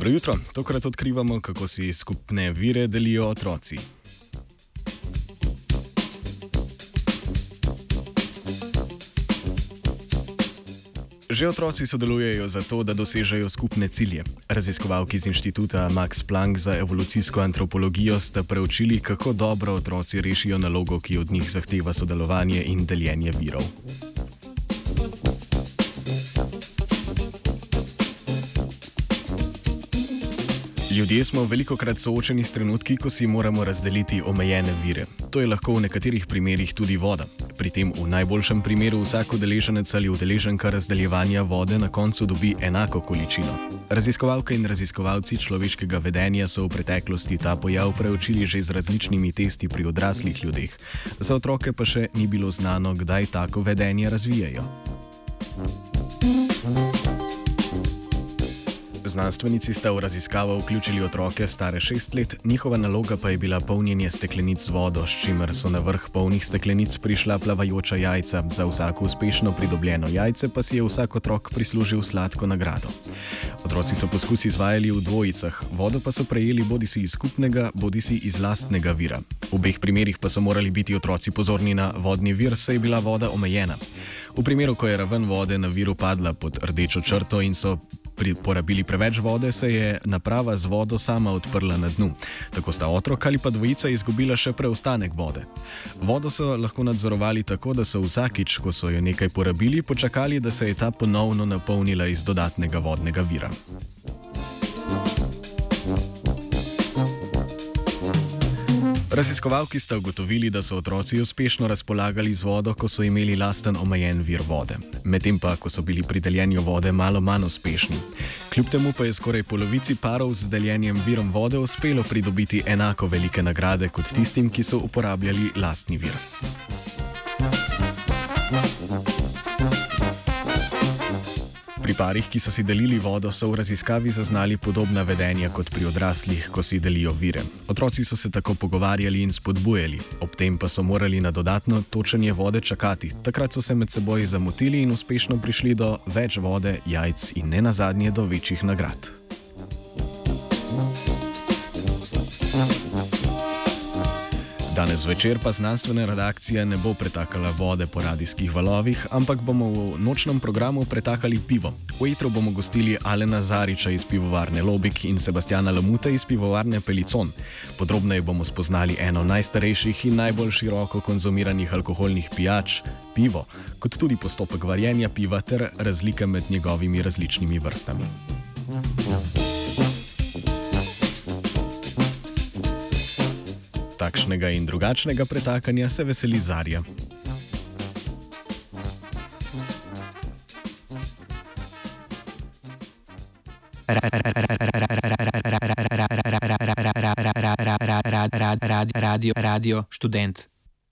Dobro jutro, tokrat odkrivamo, kako si skupne vire delijo otroci. Že otroci sodelujejo zato, da dosežejo skupne cilje. Raziskovalki z inštituta Max Planck za evolucijsko antropologijo sta preučili, kako dobro otroci rešijo nalogo, ki od njih zahteva sodelovanje in deljenje virov. Ljudje smo veliko krat soočeni s trenutki, ko si moramo razdeliti omejene vire. To je lahko v nekaterih primerjih tudi voda. Pri tem v najboljšem primeru vsak udeleženec ali udeleženka razdeljevanja vode na koncu dobi enako količino. Raziskovalke in raziskovalci človeškega vedenja so v preteklosti ta pojav preučili že z različnimi testi pri odraslih ljudeh. Za otroke pa še ni bilo znano, kdaj tako vedenje razvijajo. Znanstvenici sta v raziskavo vključili otroke stare šest let, njihova naloga pa je bila polnjenje steklenic z vodo, s čimer so na vrh polnih steklenic prišla plavajoča jajca. Za vsako uspešno pridobljeno jajce pa si je vsak otrok prislužil sladko nagrado. Otroci so poskus izvajali v dvojicah, vodo pa so prejeli bodi si iz skupnega, bodi si iz lastnega vira. V obeh primerih pa so morali biti otroci pozorni na vodni vir, saj je bila voda omejena. V primeru, ko je raven vode na viru padla pod rdečo črto in so porabili preveč vode, se je naprava z vodo sama odprla na dnu. Tako sta otrok ali pa dvojica izgubila še preostanek vode. Vodo so lahko nadzorovali tako, da so vsakič, ko so jo nekaj porabili, počakali, da se je ta ponovno napolnila iz dodatnega vodnega vira. Raziskovalki sta ugotovili, da so otroci uspešno razpolagali z vodo, ko so imeli lasten omejen vir vode, medtem pa, ko so bili pri deljenju vode malo manj uspešni. Kljub temu pa je skoraj polovici parov z deljenjem virom vode uspelo pridobiti enako velike nagrade kot tistim, ki so uporabljali lastni vir. Parih, ki so si delili vodo, so v raziskavi zaznali podobna vedenja kot pri odraslih, ko si delijo vire. Otroci so se tako pogovarjali in spodbujali, ob tem pa so morali na dodatno točenje vode čakati. Takrat so se med seboj zamotili in uspešno prišli do več vode, jajc in ne nazadnje do večjih nagrad. Danes večer pa znanstvena redakcija ne bo pretakala vode po radijskih valovih, ampak bomo v nočnem programu pretakali pivo. V etru bomo gostili Alena Zariča iz pivovarne Lobik in Sebastiana Lamuta iz pivovarne Pelicon. Podrobneje bomo spoznali eno najstarejših in najbolj široko konzumiranih alkoholnih pijač - pivo, kot tudi postopek varjenja piva ter razlike med njegovimi različnimi vrstami. Thank takšnega in drugačnega pretakanja se veseli Zarja. Radio, radio, študent.